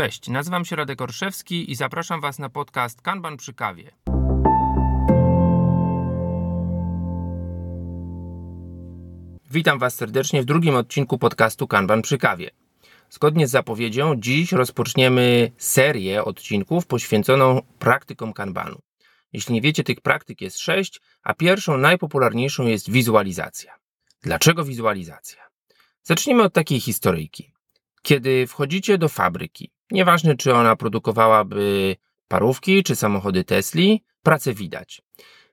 Cześć, nazywam się Radek Orszewski i zapraszam Was na podcast Kanban przy kawie. Witam Was serdecznie w drugim odcinku podcastu Kanban przy kawie. Zgodnie z zapowiedzią, dziś rozpoczniemy serię odcinków poświęconą praktykom Kanbanu. Jeśli nie wiecie, tych praktyk jest sześć, a pierwszą, najpopularniejszą jest wizualizacja. Dlaczego wizualizacja? Zacznijmy od takiej historyjki. Kiedy wchodzicie do fabryki, nieważne czy ona produkowałaby parówki czy samochody Tesli, pracę widać.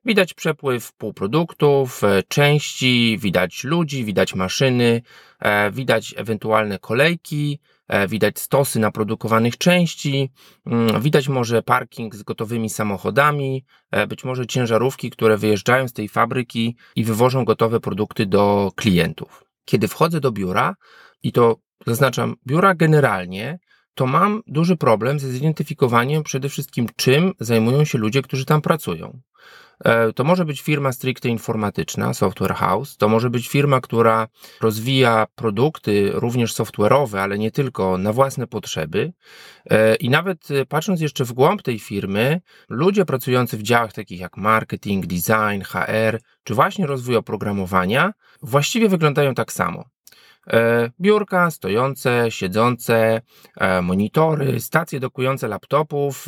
Widać przepływ półproduktów, e, części, widać ludzi, widać maszyny, e, widać ewentualne kolejki, e, widać stosy naprodukowanych części, mm, widać może parking z gotowymi samochodami, być może ciężarówki, które wyjeżdżają z tej fabryki i wywożą gotowe produkty do klientów. Kiedy wchodzę do biura, i to zaznaczam, biura generalnie, to mam duży problem ze zidentyfikowaniem przede wszystkim, czym zajmują się ludzie, którzy tam pracują. E, to może być firma stricte informatyczna, software house, to może być firma, która rozwija produkty również software'owe, ale nie tylko, na własne potrzeby. E, I nawet e, patrząc jeszcze w głąb tej firmy, ludzie pracujący w działach takich jak marketing, design, HR, czy właśnie rozwój oprogramowania, właściwie wyglądają tak samo. Biurka stojące, siedzące, monitory, stacje dokujące laptopów,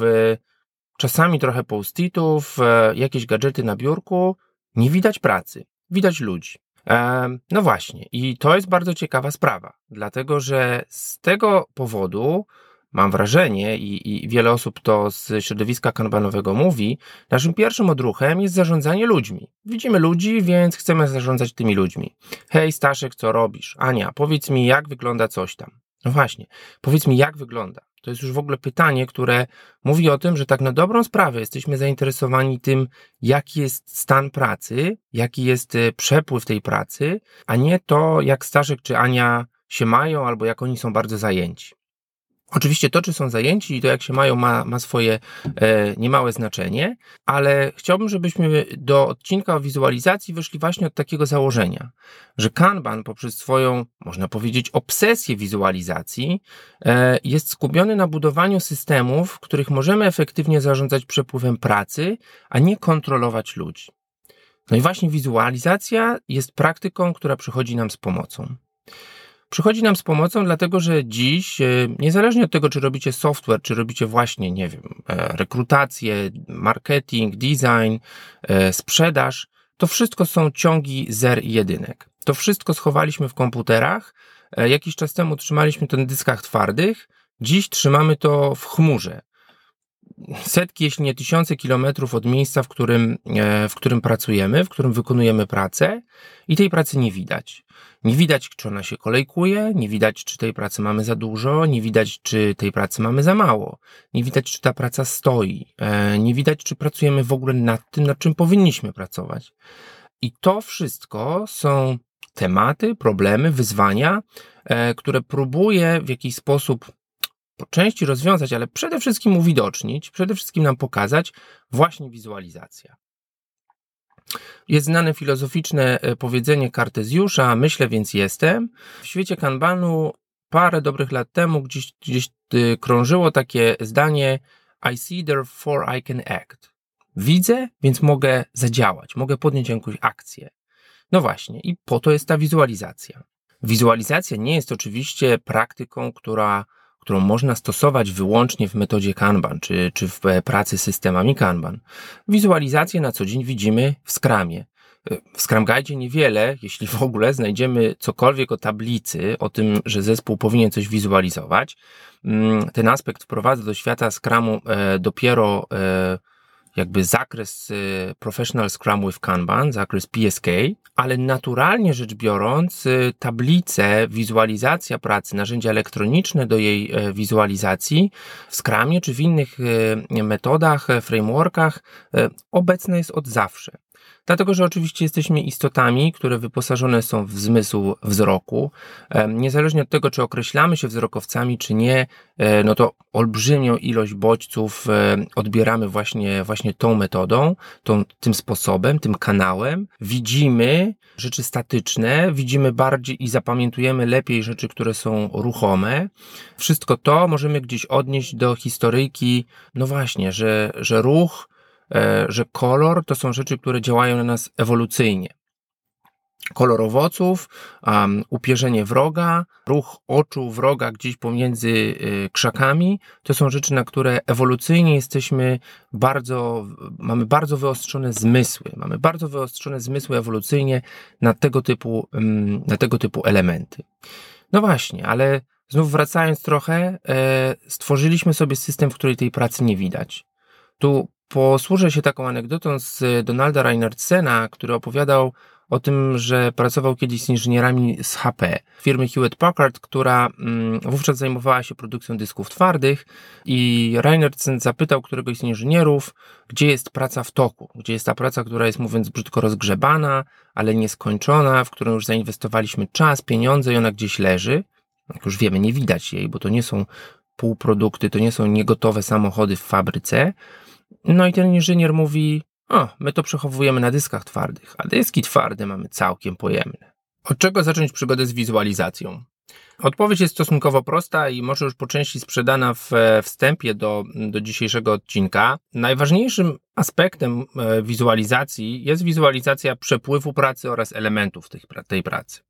czasami trochę post-itów, e, jakieś gadżety na biurku, nie widać pracy, widać ludzi. E, no właśnie, i to jest bardzo ciekawa sprawa, dlatego że z tego powodu mam wrażenie, i, i, wiele osób to z środowiska kanbanowego mówi, naszym pierwszym odruchem jest zarządzanie ludźmi. Widzimy ludzi, więc chcemy zarządzać tymi ludźmi. Hej, Staszek, co robisz? Ania, powiedz mi, jak wygląda coś tam. No właśnie, powiedz mi, jak wygląda. To jest już w ogóle pytanie, które mówi o tym, że tak na dobrą sprawę jesteśmy zainteresowani tym, jaki jest stan pracy, jaki jest e, przepływ tej pracy, a nie to, jak Staszek czy Ania się mają, albo jak oni są bardzo zajęci. Oczywiście to, czy są zajęci i to, jak się mają, ma, ma swoje e, niemałe znaczenie, ale chciałbym, żebyśmy do odcinka o wizualizacji wyszli właśnie od takiego założenia, że Kanban poprzez swoją, można powiedzieć, obsesję wizualizacji e, jest skupiony na budowaniu systemów, w których możemy efektywnie zarządzać przepływem pracy, a nie kontrolować ludzi. No i właśnie wizualizacja jest praktyką, która przychodzi nam z pomocą przychodzi nam z pomocą, dlatego że dziś, e, niezależnie od tego, czy robicie software, czy robicie właśnie, nie wiem, e, rekrutację, marketing, design, e, sprzedaż, to wszystko są ciągi zer i jedynek. To wszystko schowaliśmy w komputerach. Jakiś czas temu trzymaliśmy to na dyskach twardych, dziś trzymamy to w chmurze setki, jeśli nie tysiące kilometrów od miejsca, w którym, w którym pracujemy, w którym wykonujemy pracę i tej pracy nie widać. Nie widać, czy ona się kolejkuje, nie widać, czy tej pracy mamy za dużo, nie widać, czy tej pracy mamy za mało, nie widać, czy ta praca stoi, e, nie widać, czy pracujemy w ogóle nad tym, nad czym powinniśmy pracować. I to wszystko są tematy, problemy, wyzwania, e, które próbuję w jakiś sposób po części rozwiązać, ale przede wszystkim uwidocznić, przede wszystkim nam pokazać właśnie wizualizacja. Jest znane filozoficzne e, powiedzenie Kartezjusza, myślę więc jestem. W świecie kanbanu parę dobrych lat temu gdzieś, gdzieś e, krążyło takie zdanie I see therefore I can act. Widzę, więc mogę zadziałać, mogę podjąć jakąś akcję. No właśnie, i po to jest ta wizualizacja. Wizualizacja nie jest oczywiście praktyką, która którą można stosować wyłącznie w metodzie Kanban, czy, czy w e, pracy systemami Kanban. Wizualizację na co dzień widzimy w Scrumie. E, w Scrum Guide niewiele, jeśli w ogóle, znajdziemy cokolwiek o tablicy, o tym, że zespół powinien coś wizualizować. Mm, ten aspekt wprowadza do świata Scrumu e, dopiero jakby zakres y, Professional Scrum with Kanban, zakres PSK, ale naturalnie rzecz biorąc, y, tablice, wizualizacja pracy, narzędzia elektroniczne do jej e, wizualizacji w Scrumie czy w innych e, metodach, e, frameworkach obecne jest od zawsze. Dlatego, że oczywiście jesteśmy istotami, które wyposażone są w zmysł wzroku. Niezależnie od tego, czy określamy się wzrokowcami, czy nie, e, no to olbrzymią ilość bodźców e, odbieramy właśnie, właśnie tą metodą, tą, tym sposobem, tym kanałem. Widzimy rzeczy statyczne, widzimy bardziej i zapamiętujemy lepiej rzeczy, które są ruchome. Wszystko to możemy gdzieś odnieść do historyjki, no właśnie, że, że ruch, że kolor to są rzeczy, które działają na nas ewolucyjnie. Kolor owoców, um, upierzenie wroga, ruch oczu wroga gdzieś pomiędzy y, krzakami, to są rzeczy, na które ewolucyjnie jesteśmy bardzo, mamy bardzo wyostrzone zmysły. Mamy bardzo wyostrzone zmysły ewolucyjnie na tego typu, um, na tego typu elementy. No właśnie, ale znów wracając trochę, e, stworzyliśmy sobie system, w którym tej pracy nie widać. Tu Posłużę się taką anegdotą z Donalda Reinertsena, który opowiadał o tym, że pracował kiedyś z inżynierami z HP, firmy Hewlett Packard, która mm, wówczas zajmowała się produkcją dysków twardych i Reinertsen zapytał któregoś z inżynierów, gdzie jest praca w toku, gdzie jest ta praca, która jest mówiąc brzydko rozgrzebana, ale nieskończona, w którą już zainwestowaliśmy czas, pieniądze i ona gdzieś leży. Jak już wiemy, nie widać jej, bo to nie są półprodukty, to nie są niegotowe samochody w fabryce, no i ten inżynier mówi, o, my to przechowujemy na dyskach twardych, a dyski twarde mamy całkiem pojemne. Od czego zacząć przygodę z wizualizacją? Odpowiedź jest stosunkowo prosta i może już po części sprzedana w wstępie do, do dzisiejszego odcinka. Najważniejszym aspektem e, wizualizacji jest wizualizacja przepływu pracy oraz elementów tej pracy.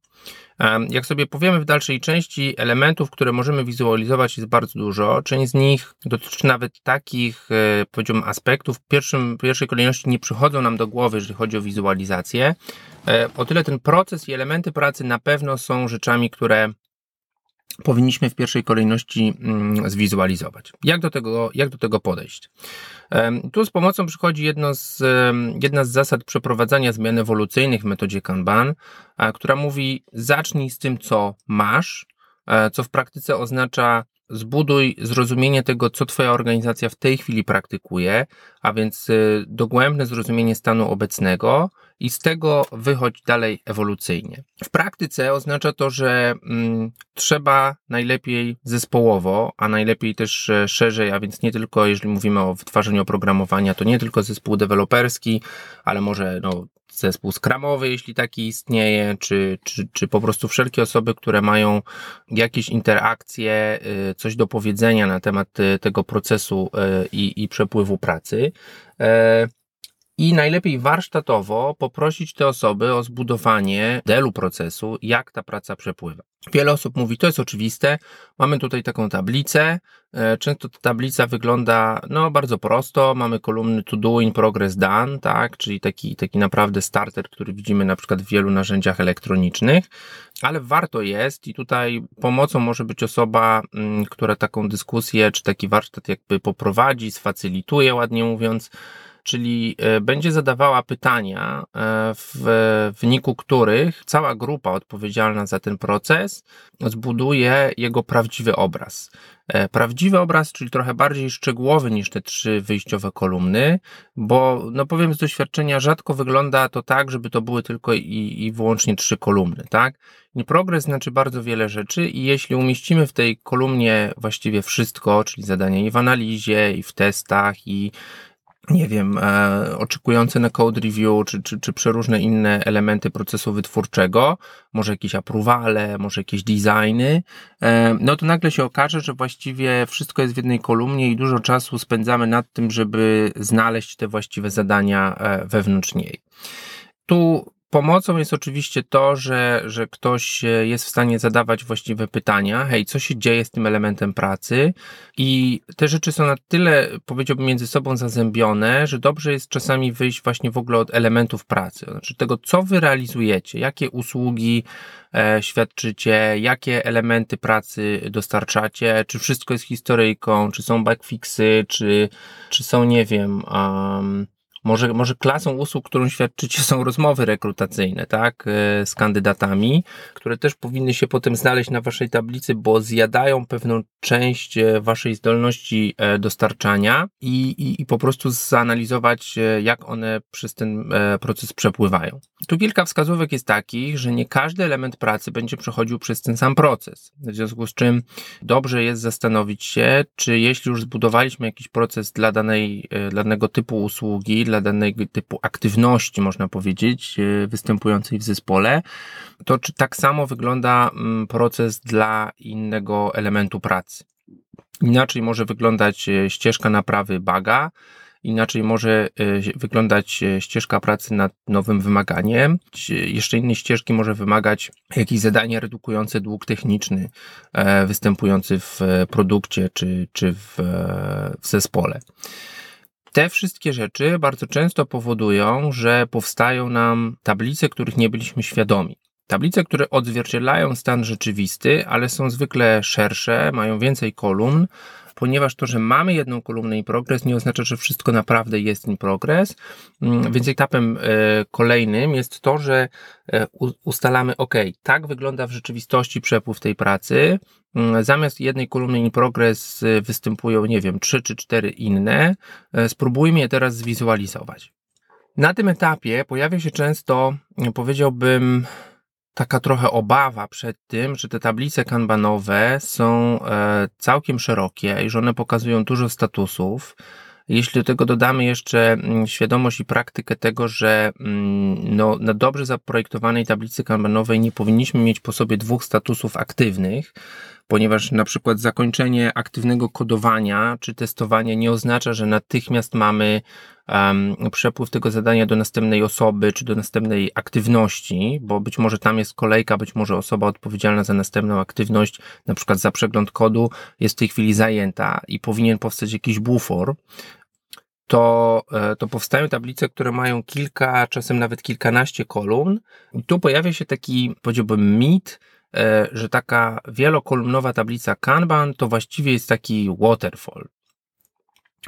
Jak sobie powiemy w dalszej części, elementów, które możemy wizualizować jest bardzo dużo. Część z nich dotyczy nawet takich, e, powiedziałbym, aspektów, w pierwszym, pierwszej kolejności nie przychodzą nam do głowy, jeżeli chodzi o wizualizację. E, o tyle ten proces i elementy pracy na pewno są rzeczami, które powinniśmy w pierwszej kolejności mm, zwizualizować. Jak do tego, jak do tego podejść? Tu z pomocą przychodzi jedno z, jedna z zasad przeprowadzania zmian ewolucyjnych w metodzie Kanban, która mówi zacznij z tym, co masz, e, co w praktyce oznacza zbuduj zrozumienie tego, co Twoja organizacja w tej chwili praktykuje, a więc y, dogłębne zrozumienie stanu obecnego i z tego wychodź dalej ewolucyjnie. W praktyce oznacza to, że mm, trzeba najlepiej zespołowo, a najlepiej też e, szerzej, a więc nie tylko jeżeli mówimy o wytwarzaniu oprogramowania, to nie tylko zespół deweloperski, ale może no, zespół skramowy, jeśli taki istnieje, czy, czy, czy po prostu wszelkie osoby, które mają jakieś interakcje, y, coś do powiedzenia na temat y, tego procesu y, i, i przepływu pracy. I najlepiej warsztatowo poprosić te osoby o zbudowanie delu procesu, jak ta praca przepływa. Wiele osób mówi, to jest oczywiste, mamy tutaj taką tablicę, e, często ta tablica wygląda no, bardzo prosto, mamy kolumny to do in progress done, tak, czyli taki, taki naprawdę starter, który widzimy na przykład w wielu narzędziach elektronicznych, ale warto jest i tutaj pomocą może być osoba, mm, która taką dyskusję czy taki warsztat jakby poprowadzi, sfacylituje, ładnie mówiąc, czyli e, będzie zadawała pytania, e, w wyniku których cała grupa odpowiedzialna za ten proces zbuduje jego prawdziwy obraz. E, prawdziwy obraz, czyli trochę bardziej szczegółowy niż te trzy wyjściowe kolumny, bo no powiem z doświadczenia, rzadko wygląda to tak, żeby to były tylko i, i wyłącznie trzy kolumny, tak? Progres znaczy bardzo wiele rzeczy i jeśli umieścimy w tej kolumnie właściwie wszystko, czyli zadania i w analizie, i w testach, i nie wiem, e, oczekujące na code review, czy, czy, czy przeróżne inne elementy procesu wytwórczego, może jakieś apruwale, może jakieś designy, e, no to nagle się okaże, że właściwie wszystko jest w jednej kolumnie i dużo czasu spędzamy nad tym, żeby znaleźć te właściwe zadania e, wewnątrz niej. Tu Pomocą jest oczywiście to, że, że ktoś jest w stanie zadawać właściwe pytania. Hej, co się dzieje z tym elementem pracy? I te rzeczy są na tyle, powiedziałbym, między sobą zazębione, że dobrze jest czasami wyjść właśnie w ogóle od elementów pracy. Znaczy tego, co wy realizujecie, jakie usługi e, świadczycie, jakie elementy pracy dostarczacie, czy wszystko jest historyjką, czy są backfixy, czy, czy są, nie wiem, um, Może, może klasą usług, którą świadczycie, są rozmowy rekrutacyjne, tak, e, z kandydatami, które też powinny się potem znaleźć na waszej tablicy, bo zjadają pewną część e, waszej zdolności e, dostarczania i, i, i po prostu zanalizować, jak one przez ten proces przepływają. Tu kilka wskazówek jest takich, że nie każdy element pracy będzie przechodził przez ten sam proces. W związku z czym dobrze jest zastanowić się, czy jeśli już zbudowaliśmy jakiś proces dla danej, dla danego typu usługi, dla danego typu aktywności, można powiedzieć, e, występującej w zespole, to czy tak samo wygląda mm, proces dla innego elementu pracy. Inaczej może wyglądać e, ścieżka naprawy baga, inaczej może e, wyglądać ścieżka pracy nad nowym wymaganiem. Jeszcze innej ścieżki może wymagać jakieś zadanie redukujące dług techniczny występujący w produkcie czy, czy w, w zespole. Te wszystkie rzeczy bardzo często powodują, że powstają nam tablice, których nie byliśmy świadomi. Tablice, które odzwierciedlają stan rzeczywisty, ale są zwykle szersze, mają więcej kolumn, ponieważ to, że mamy jedną kolumnę i progres, nie oznacza, że wszystko naprawdę jest in progress. Mm, więc etapem e, kolejnym jest to, że e, ustalamy, OK, tak wygląda w rzeczywistości przepływ tej pracy. Mm, zamiast jednej kolumny in progress e, występują, nie wiem, trzy czy cztery inne. Spróbujmy je teraz zwizualizować. Na tym etapie pojawia się często, powiedziałbym, taka trochę obawa przed tym, że te tablice kanbanowe są e, całkiem szerokie i że one pokazują dużo statusów. Jeśli do tego dodamy jeszcze mm, świadomość i praktykę tego, że mm, no, na dobrze zaprojektowanej tablicy kanbanowej nie powinniśmy mieć po sobie dwóch statusów aktywnych, ponieważ na przykład zakończenie aktywnego kodowania czy testowania nie oznacza, że natychmiast mamy um, przepływ tego zadania do następnej osoby czy do następnej aktywności, bo być może tam jest kolejka, być może osoba odpowiedzialna za następną aktywność, na przykład za przegląd kodu, jest w tej chwili zajęta i powinien powstać jakiś bufor, to, e, to powstają tablice, które mają kilka, czasem nawet kilkanaście kolumn. I tu pojawia się taki, powiedziałbym, mit, że taka wielokolumnowa tablica Kanban to właściwie jest taki waterfall.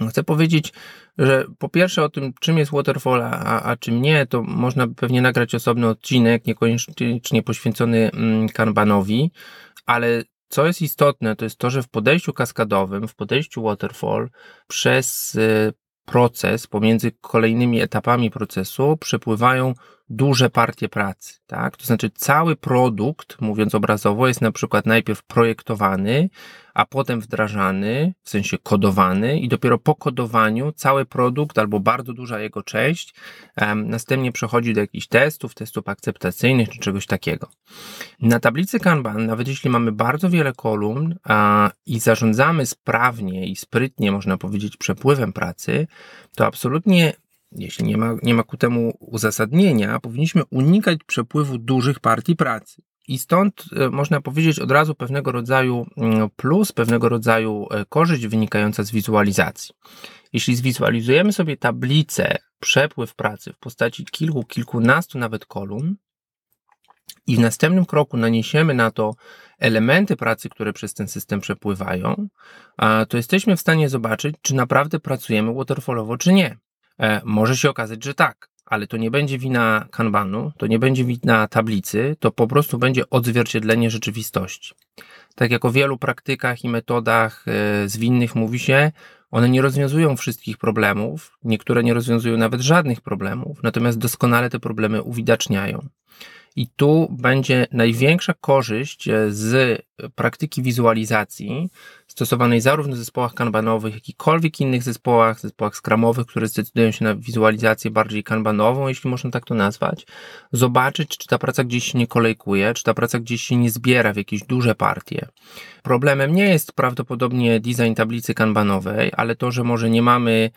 Chcę powiedzieć, że po pierwsze o tym, czym jest waterfall, a, a czym nie, to można pewnie nagrać osobny odcinek, niekoniecznie poświęcony mm, Kanbanowi, ale co jest istotne, to jest to, że w podejściu kaskadowym, w podejściu waterfall, przez e, proces, pomiędzy kolejnymi etapami procesu przepływają duże partie pracy, tak? To znaczy cały produkt, mówiąc obrazowo, jest na przykład najpierw projektowany, a potem wdrażany, w sensie kodowany i dopiero po kodowaniu cały produkt albo bardzo duża jego część um, następnie przechodzi do jakichś testów, testów akceptacyjnych czy czegoś takiego. Na tablicy Kanban, nawet jeśli mamy bardzo wiele kolumn a, i zarządzamy sprawnie i sprytnie, można powiedzieć, przepływem pracy, to absolutnie jeśli nie ma, nie ma ku temu uzasadnienia, powinniśmy unikać przepływu dużych partii pracy. I stąd e, można powiedzieć od razu pewnego rodzaju mm, plus, pewnego rodzaju e, korzyść wynikająca z wizualizacji. Jeśli zwizualizujemy sobie tablicę, przepływ pracy w postaci kilku, kilkunastu nawet kolumn i w następnym kroku naniesiemy na to elementy pracy, które przez ten system przepływają, to jesteśmy w stanie zobaczyć, czy naprawdę pracujemy waterfallowo, czy nie. E, może się okazać, że tak, ale to nie będzie wina kanbanu, to nie będzie wina tablicy, to po prostu będzie odzwierciedlenie rzeczywistości. Tak jak o wielu praktykach i metodach e, zwinnych mówi się, one nie rozwiązują wszystkich problemów, niektóre nie rozwiązują nawet żadnych problemów, natomiast doskonale te problemy uwidaczniają. I tu będzie największa korzyść e, z praktyki wizualizacji stosowanej zarówno w zespołach kanbanowych, jak i kolwiek innych zespołach, zespołach skramowych, które zdecydują się na wizualizację bardziej kanbanową, jeśli można tak to nazwać, zobaczyć, czy ta praca gdzieś się nie kolejkuje, czy ta praca gdzieś się nie zbiera w jakieś duże partie. Problemem nie jest prawdopodobnie design tablicy kanbanowej, ale to, że może nie mamy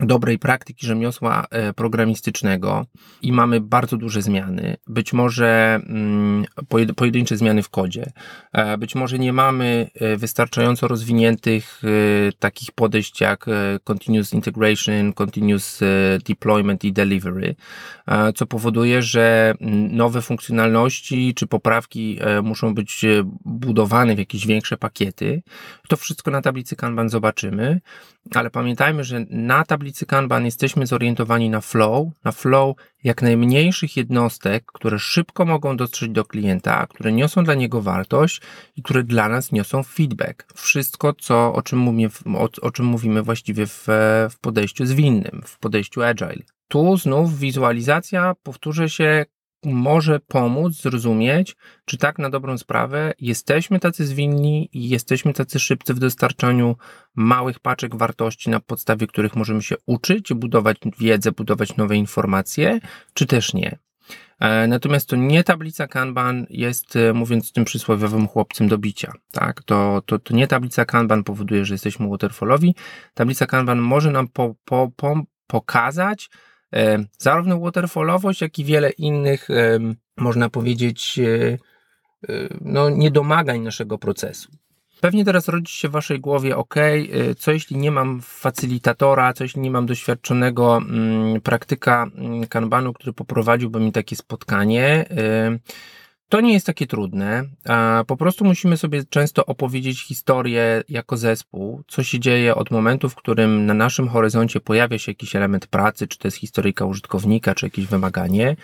dobrej praktyki rzemiosła e, programistycznego i mamy bardzo duże zmiany. Być może mm, pojedyncze zmiany w kodzie. E, być może nie mamy e, wystarczająco rozwiniętych takich podejść jak continuous integration, continuous deployment i delivery, co powoduje, że mm, nowe funkcjonalności czy poprawki muszą być budowane w jakieś większe pakiety. To wszystko na tablicy Kanban zobaczymy, ale pamiętajmy, że na tablicy Kanban jesteśmy zorientowani na flow, na flow jak najmniejszych jednostek, które szybko mogą dotrzeć do klienta, które niosą dla niego wartość i które dla nas niosą feedback. Wszystko, co, o, czym mówimy, o, o czym mówimy właściwie w, w podejściu zwinnym, w podejściu agile. Tu znów wizualizacja, powtórzę się, może pomóc zrozumieć, czy tak na dobrą sprawę jesteśmy tacy zwinni i jesteśmy tacy szybcy w dostarczaniu małych paczek wartości, na podstawie których możemy się uczyć, budować wiedzę, budować nowe informacje, czy też nie. E, natomiast to nie tablica Kanban jest, e, mówiąc tym przysłowiowym chłopcem do bicia. Tak? To, to, to nie tablica Kanban powoduje, że jesteśmy waterfallowi. Tablica Kanban może nam po, po, po, pokazać, zarówno waterfallowość, jak i wiele innych, e, można powiedzieć, e, no, niedomagań naszego procesu. Pewnie teraz rodzi się w waszej głowie, ok, co jeśli nie mam facylitatora, co jeśli nie mam doświadczonego mm, praktyka mm, kanbanu, który poprowadziłby mi takie spotkanie. To nie jest takie trudne. Po prostu musimy sobie często opowiedzieć historię jako zespół, co się dzieje od momentu, w którym na naszym horyzoncie pojawia się jakiś element pracy, czy to jest historyjka użytkownika, czy jakieś wymaganie,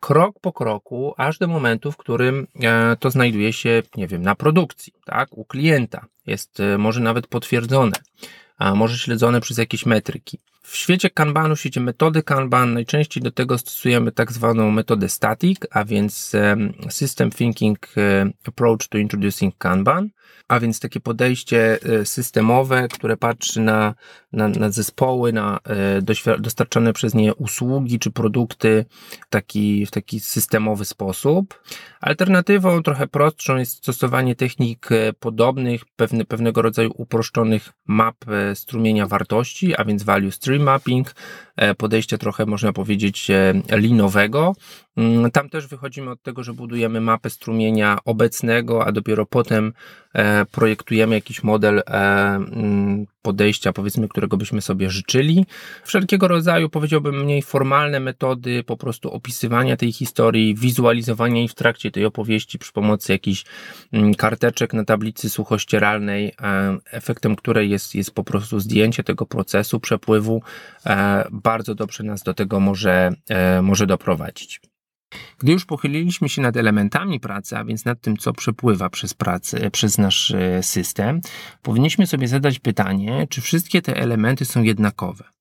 krok po kroku, aż do momentu, w którym e, to znajduje się, nie wiem, na produkcji, tak, u klienta. Jest e, może nawet potwierdzone, a może śledzone przez jakieś metryki. W świecie Kanbanu, w świecie metody Kanban, najczęściej do tego stosujemy tak zwaną metodę static, a więc System Thinking e, Approach to Introducing Kanban a więc takie podejście e, systemowe, które patrzy na, na, na zespoły, na e, dostarczane przez nie usługi czy produkty taki, w taki systemowy sposób. Alternatywą trochę prostszą jest stosowanie technik podobnych, pewne, pewnego rodzaju uproszczonych map strumienia wartości, a więc value stream mapping, podejście trochę można powiedzieć linowego. Mm, tam też wychodzimy od tego, że budujemy mapę strumienia obecnego, a dopiero potem projektujemy jakiś model e, mm, podejścia, powiedzmy, którego byśmy sobie życzyli. Wszelkiego rodzaju, powiedziałbym, mniej formalne metody po prostu opisywania tej historii, wizualizowania jej w trakcie tej opowieści przy pomocy jakichś mm, karteczek na tablicy suchościeralnej, e, efektem której jest, jest po prostu zdjęcie tego procesu przepływu, e, bardzo dobrze nas do tego może, może doprowadzić. Gdy już pochyliliśmy się nad elementami pracy, a więc nad tym, co przepływa przez pracę, przez nasz e, system, powinniśmy sobie zadać pytanie, czy wszystkie te elementy są jednakowe.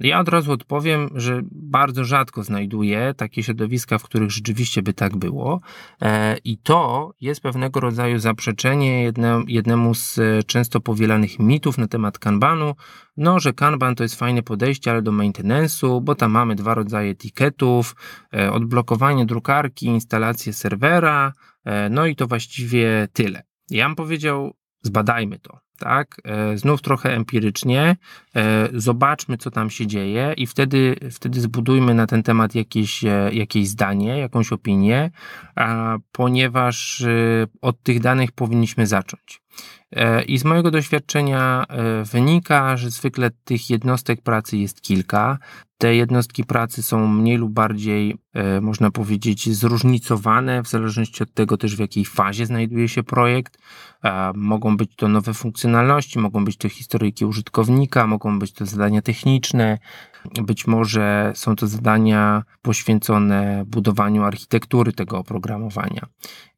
Ja od razu odpowiem, że bardzo rzadko znajduję takie środowiska, w których rzeczywiście by tak było. E, I to jest pewnego rodzaju zaprzeczenie jedne, jednemu z e, często powielanych mitów na temat kanbanu, no, że kanban to jest fajne podejście, ale do maintenance'u, bo tam mamy dwa rodzaje etykietów, e, odblokowanie drukarki, instalację serwera, no i to właściwie tyle. Ja bym powiedział, zbadajmy to tak? E, znów trochę empirycznie, e, zobaczmy, co tam się dzieje, i wtedy, wtedy zbudujmy na ten temat jakieś, e, jakieś zdanie, jakąś opinię, ponieważ od tych danych powinniśmy zacząć. I z mojego doświadczenia wynika, że zwykle tych jednostek pracy jest kilka. Te jednostki pracy są mniej lub bardziej, e, można powiedzieć, zróżnicowane, w zależności od tego też, w jakiej fazie znajduje się projekt. Mogą być to nowe funkcjonalności, mogą być to historyjki użytkownika, mogą być to zadania techniczne, być może są to zadania poświęcone budowaniu architektury tego oprogramowania.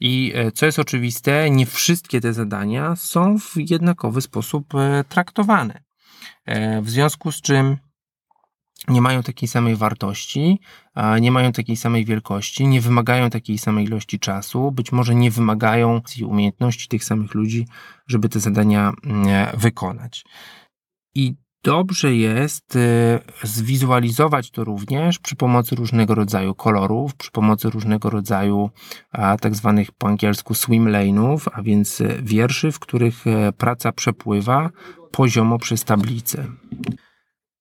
I e, co jest oczywiste, nie wszystkie te zadania są w jednakowy sposób e, traktowane. W związku z czym nie mają takiej samej wartości, nie mają takiej samej wielkości, nie wymagają takiej samej ilości czasu, być może nie wymagają umiejętności tych samych ludzi, żeby te zadania mm, wykonać. I dobrze jest y, zwizualizować to również przy pomocy różnego rodzaju kolorów, przy pomocy różnego rodzaju tak zwanych po angielsku swim lane'ów, a więc y, wierszy, w których y, praca przepływa poziomo przez tablicę.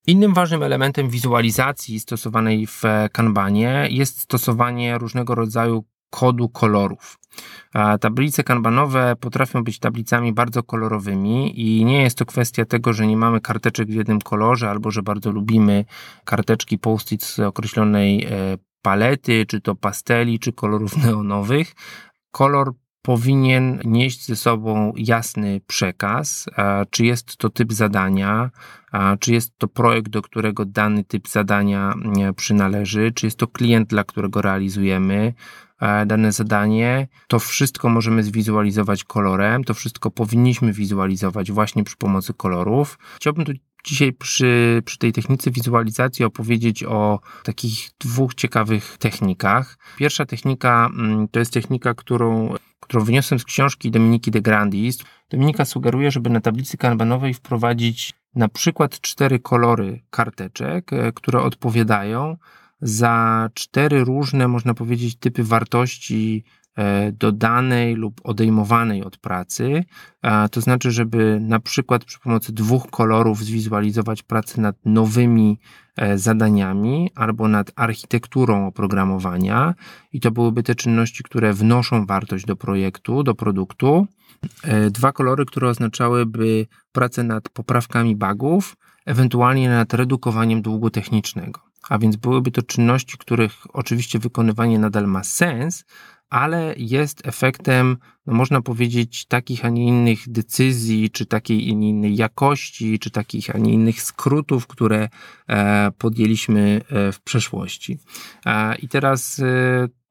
Innym ważnym elementem wizualizacji stosowanej w Kanbanie jest stosowanie różnego rodzaju kodu kolorów. Tablice kanbanowe potrafią być tablicami bardzo kolorowymi i nie jest to kwestia tego, że nie mamy karteczek w jednym kolorze albo że bardzo lubimy karteczki post-it z określonej e, palety, czy to pasteli, czy kolorów neonowych. Kolor powinien nieść ze sobą jasny przekaz, czy jest to typ zadania, czy jest to projekt, do którego dany typ zadania przynależy, czy jest to klient, dla którego realizujemy dane zadanie. To wszystko możemy zwizualizować kolorem, to wszystko powinniśmy wizualizować właśnie przy pomocy kolorów. Chciałbym tu dzisiaj przy, przy tej technice wizualizacji opowiedzieć o takich dwóch ciekawych technikach. Pierwsza technika mm, to jest technika, którą, którą wyniosłem z książki Dominiki de Grandis. Dominika sugeruje, żeby na tablicy kanbanowej wprowadzić na przykład cztery kolory karteczek, e, które odpowiadają za cztery różne, można powiedzieć, typy wartości E, dodanej lub odejmowanej od pracy. To znaczy, żeby na przykład przy pomocy dwóch kolorów zwizualizować pracę nad nowymi e, zadaniami albo nad architekturą oprogramowania, i to byłyby te czynności, które wnoszą wartość do projektu, do produktu. E, dwa kolory, które oznaczałyby pracę nad poprawkami bugów, ewentualnie nad redukowaniem długu technicznego. A więc byłyby to czynności, których oczywiście wykonywanie nadal ma sens, ale jest efektem, no można powiedzieć, takich, a nie innych decyzji, czy takiej, a nie innej jakości, czy takich, a nie innych skrótów, które e, podjęliśmy e, w przeszłości. E, I teraz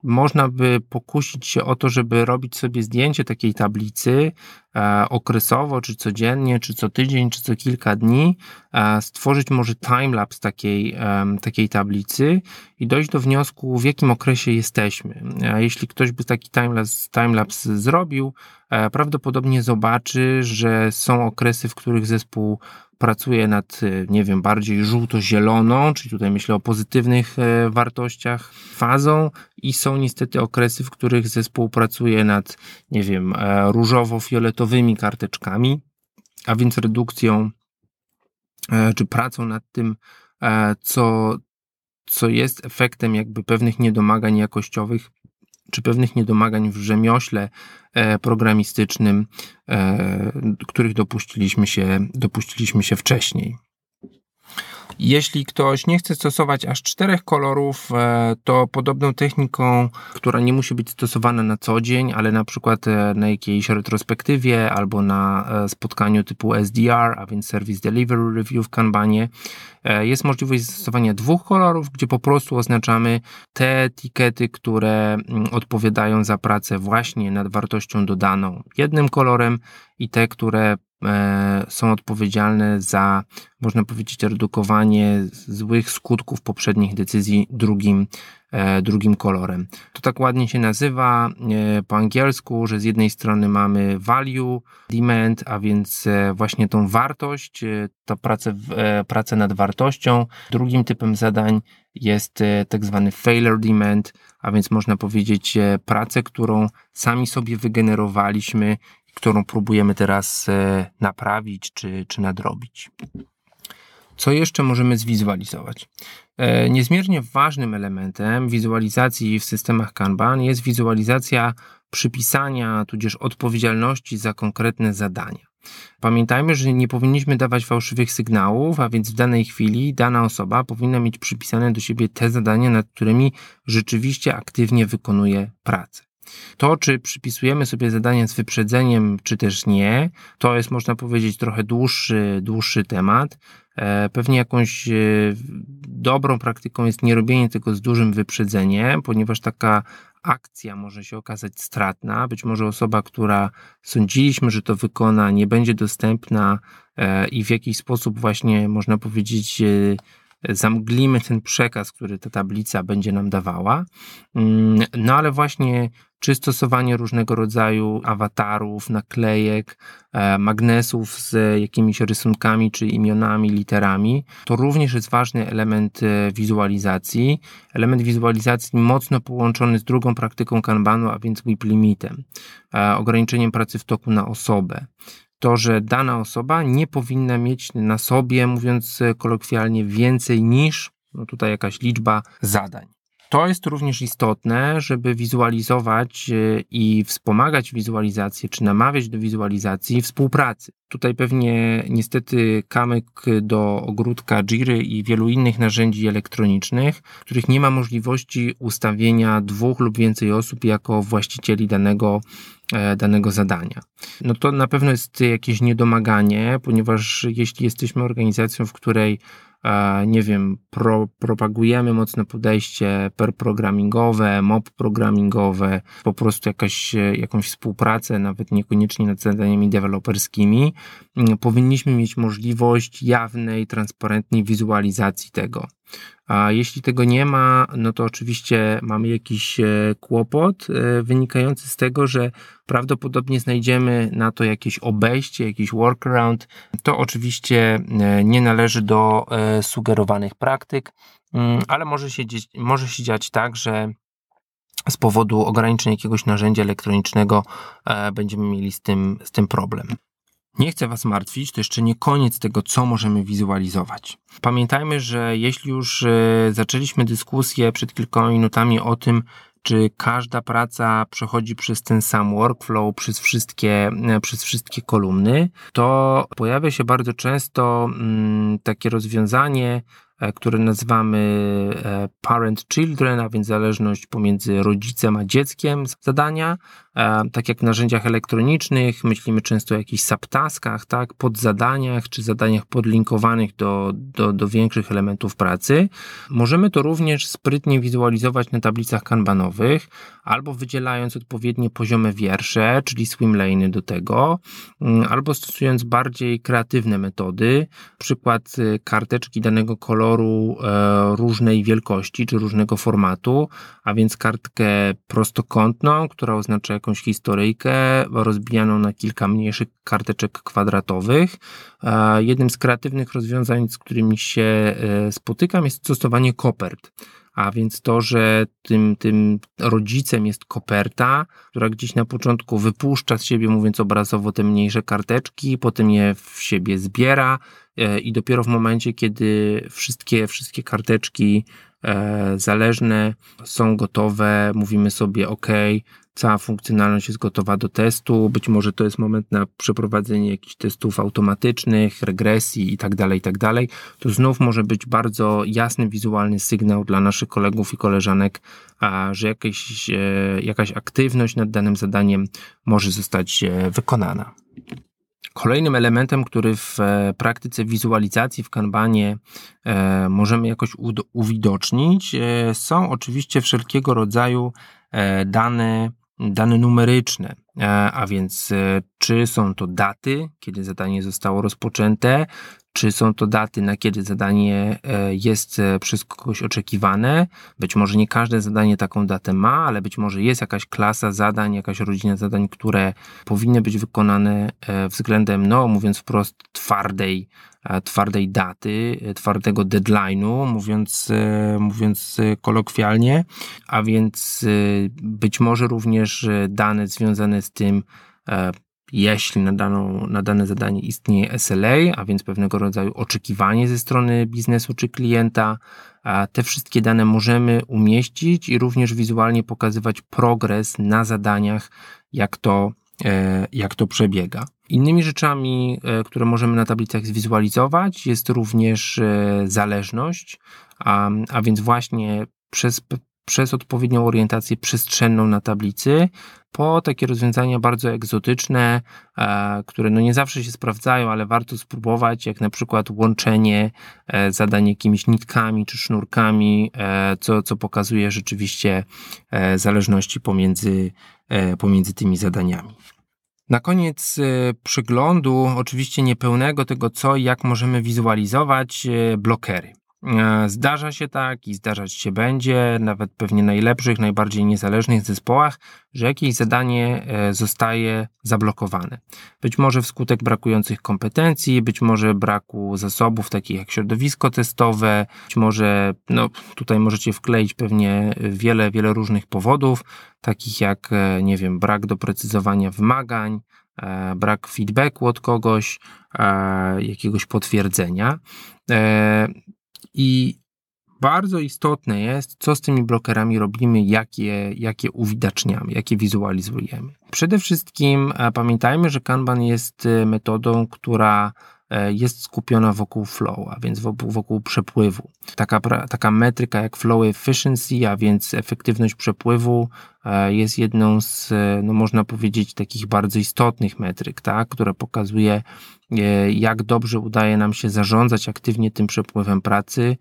można by pokusić się o to, żeby robić sobie zdjęcie takiej tablicy e, okresowo, czy codziennie, czy co tydzień, czy co kilka dni, e, stworzyć może timelapse takiej, e, takiej tablicy i dojść do wniosku, w jakim okresie jesteśmy. A jeśli ktoś by taki timelapse, timelapse zrobił, e, prawdopodobnie zobaczy, że są okresy, w których zespół pracuje nad, e, nie wiem, bardziej żółto-zieloną, czyli tutaj myślę o pozytywnych e, wartościach, fazą i są niestety okresy, w których zespół pracuje nad, nie wiem, e, różowo-fioletowymi karteczkami, a więc redukcją czy pracą nad tym, co, co jest efektem jakby pewnych niedomagań jakościowych czy pewnych niedomagań w rzemiośle e, programistycznym, e, których dopuściliśmy się, dopuściliśmy się wcześniej. Jeśli ktoś nie chce stosować aż czterech kolorów, e, to podobną techniką, która nie musi być stosowana na co dzień, ale na przykład e, na jakiejś retrospektywie albo na e, spotkaniu typu SDR, a więc Service Delivery Review w Kanbanie, jest możliwość zastosowania dwóch kolorów, gdzie po prostu oznaczamy te etykiety, które mm, odpowiadają za pracę właśnie nad wartością dodaną jednym kolorem i te, które są odpowiedzialne za, można powiedzieć, redukowanie złych skutków poprzednich decyzji drugim, e, drugim kolorem. To tak ładnie się nazywa e, po angielsku, że z jednej strony mamy value demand, a więc właśnie tą wartość, to pracę, pracę nad wartością. Drugim typem zadań jest tak zwany failure demand, a więc można powiedzieć pracę, którą sami sobie wygenerowaliśmy którą próbujemy teraz e, naprawić czy, czy nadrobić. Co jeszcze możemy zwizualizować? E, niezmiernie ważnym elementem wizualizacji w systemach Kanban jest wizualizacja przypisania tudzież odpowiedzialności za konkretne zadania. Pamiętajmy, że nie powinniśmy dawać fałszywych sygnałów, a więc w danej chwili dana osoba powinna mieć przypisane do siebie te zadania, nad którymi rzeczywiście aktywnie wykonuje pracę. To, czy przypisujemy sobie zadania z wyprzedzeniem, czy też nie, to jest, można powiedzieć, trochę dłuższy, dłuższy temat. E, pewnie jakąś e, dobrą praktyką jest nie robienie tego z dużym wyprzedzeniem, ponieważ taka akcja może się okazać stratna. Być może osoba, która sądziliśmy, że to wykona, nie będzie dostępna e, i w jakiś sposób właśnie, można powiedzieć, zamglimy ten przekaz, który ta tablica będzie nam dawała. Mm, no ale właśnie czy stosowanie różnego rodzaju awatarów, naklejek, e, magnesów z jakimiś rysunkami czy imionami, literami, to również jest ważny element e, wizualizacji. Element wizualizacji mocno połączony z drugą praktyką Kanbanu, a więc WIP limitem, e, ograniczeniem pracy w toku na osobę to, że dana osoba nie powinna mieć na sobie, mówiąc kolokwialnie, więcej niż no tutaj jakaś liczba zadań. To jest również istotne, żeby wizualizować e, i wspomagać wizualizację, czy namawiać do wizualizacji współpracy. Tutaj pewnie niestety kamyk do ogródka Jiry i wielu innych narzędzi elektronicznych, których nie ma możliwości ustawienia dwóch lub więcej osób jako właścicieli danego e, danego zadania. No to na pewno jest jakieś niedomaganie, ponieważ jeśli jesteśmy organizacją, w której nie wiem, pro, propagujemy mocno podejście per programingowe, mob programingowe, po prostu jakaś, jakąś współpracę, nawet niekoniecznie nad zadaniami deweloperskimi, powinniśmy mieć możliwość jawnej, transparentnej wizualizacji tego. A jeśli tego nie ma, no to oczywiście mamy jakiś e, kłopot e, wynikający z tego, że prawdopodobnie znajdziemy na to jakieś obejście, jakiś workaround. To oczywiście e, nie należy do sugerowanych praktyk, mm, ale może się, może się dziać tak, że z powodu ograniczeń jakiegoś narzędzia elektronicznego będziemy mieli z tym, z tym problem. Nie chcę Was martwić, to jeszcze nie koniec tego, co możemy wizualizować. Pamiętajmy, że jeśli już e, zaczęliśmy dyskusję przed kilkoma minutami o tym, czy każda praca przechodzi przez ten sam workflow, przez wszystkie, e, przez wszystkie kolumny, to pojawia się bardzo często mm, takie rozwiązanie, E, które nazywamy e, parent-children, a więc zależność pomiędzy rodzicem a dzieckiem zadania. E, tak jak w narzędziach elektronicznych myślimy często o jakichś subtaskach, tak, podzadaniach czy zadaniach podlinkowanych do, do, do większych elementów pracy. Możemy to również sprytnie wizualizować na tablicach kanbanowych albo wydzielając odpowiednie poziome wiersze, czyli swimlane'y do tego, mm, albo stosując bardziej kreatywne metody, przykład karteczki danego koloru koloru e, różnej wielkości czy różnego formatu, a więc kartkę prostokątną, która oznacza jakąś historyjkę, rozbijaną na kilka mniejszych karteczek kwadratowych. E, jednym z kreatywnych rozwiązań, z którymi się e, spotykam, jest stosowanie kopert. A więc to, że tym, tym rodzicem jest koperta, która gdzieś na początku wypuszcza z siebie, mówiąc obrazowo, te mniejsze karteczki, potem je w siebie zbiera, E, i dopiero w momencie, kiedy wszystkie, wszystkie karteczki e, zależne są gotowe, mówimy sobie OK, cała funkcjonalność jest gotowa do testu, być może to jest moment na przeprowadzenie jakichś testów automatycznych, regresji i tak dalej, i tak to znów może być bardzo jasny, wizualny sygnał dla naszych kolegów i koleżanek, że jakaś, e, jakaś aktywność nad danym zadaniem może zostać wykonana. Kolejnym elementem, który w e, praktyce wizualizacji w Kanbanie e, możemy jakoś uwidocznić, e, są oczywiście wszelkiego rodzaju dane, dane numeryczne, a więc czy są to daty, kiedy zadanie zostało rozpoczęte, czy są to daty, na kiedy zadanie e, jest e, przez kogoś oczekiwane. Być może nie każde zadanie taką datę ma, ale być może jest jakaś klasa zadań, jakaś rodzina zadań, które powinny być wykonane e, względem, no mówiąc wprost, twardej, twardej daty, twardego deadline'u, mówiąc, mówiąc kolokwialnie, a więc być może również dane związane z tym, jeśli na, daną, na dane zadanie istnieje SLA, a więc pewnego rodzaju oczekiwanie ze strony biznesu czy klienta, te wszystkie dane możemy umieścić i również wizualnie pokazywać progres na zadaniach, jak to, e, jak to przebiega. Innymi rzeczami, e, które możemy na tablicach zwizualizować, jest również e, zależność, a, a więc właśnie przez przez odpowiednią orientację przestrzenną na tablicy, po takie rozwiązania bardzo egzotyczne, e, które no nie zawsze się sprawdzają, ale warto spróbować, jak na przykład łączenie e, zadań jakimiś nitkami czy sznurkami, e, co, co pokazuje rzeczywiście zależności pomiędzy, pomiędzy tymi zadaniami. Na koniec przeglądu, oczywiście niepełnego tego co i jak możemy wizualizować blokery. E, zdarza się tak i zdarzać się będzie, nawet pewnie najlepszych, najbardziej niezależnych zespołach, że jakieś zadanie e, zostaje zablokowane. Być może wskutek brakujących kompetencji, być może braku zasobów takich jak środowisko testowe, być może, no tutaj możecie wkleić pewnie wiele, wiele różnych powodów, takich jak, e, nie wiem, brak doprecyzowania wymagań, brak feedbacku od kogoś, jakiegoś potwierdzenia. I bardzo istotne jest, co z tymi blokerami robimy, jakie, jakie uwidaczniamy, jakie wizualizujemy. Przede wszystkim pamiętajmy, że Kanban jest metodą, która E, jest skupiona wokół flow, a więc wokół, wokół przepływu. Taka, taka metryka jak flow efficiency, a więc efektywność przepływu, e, jest jedną z, no można powiedzieć, takich bardzo istotnych metryk, tak, która pokazuje, e, jak dobrze udaje nam się zarządzać aktywnie tym przepływem pracy,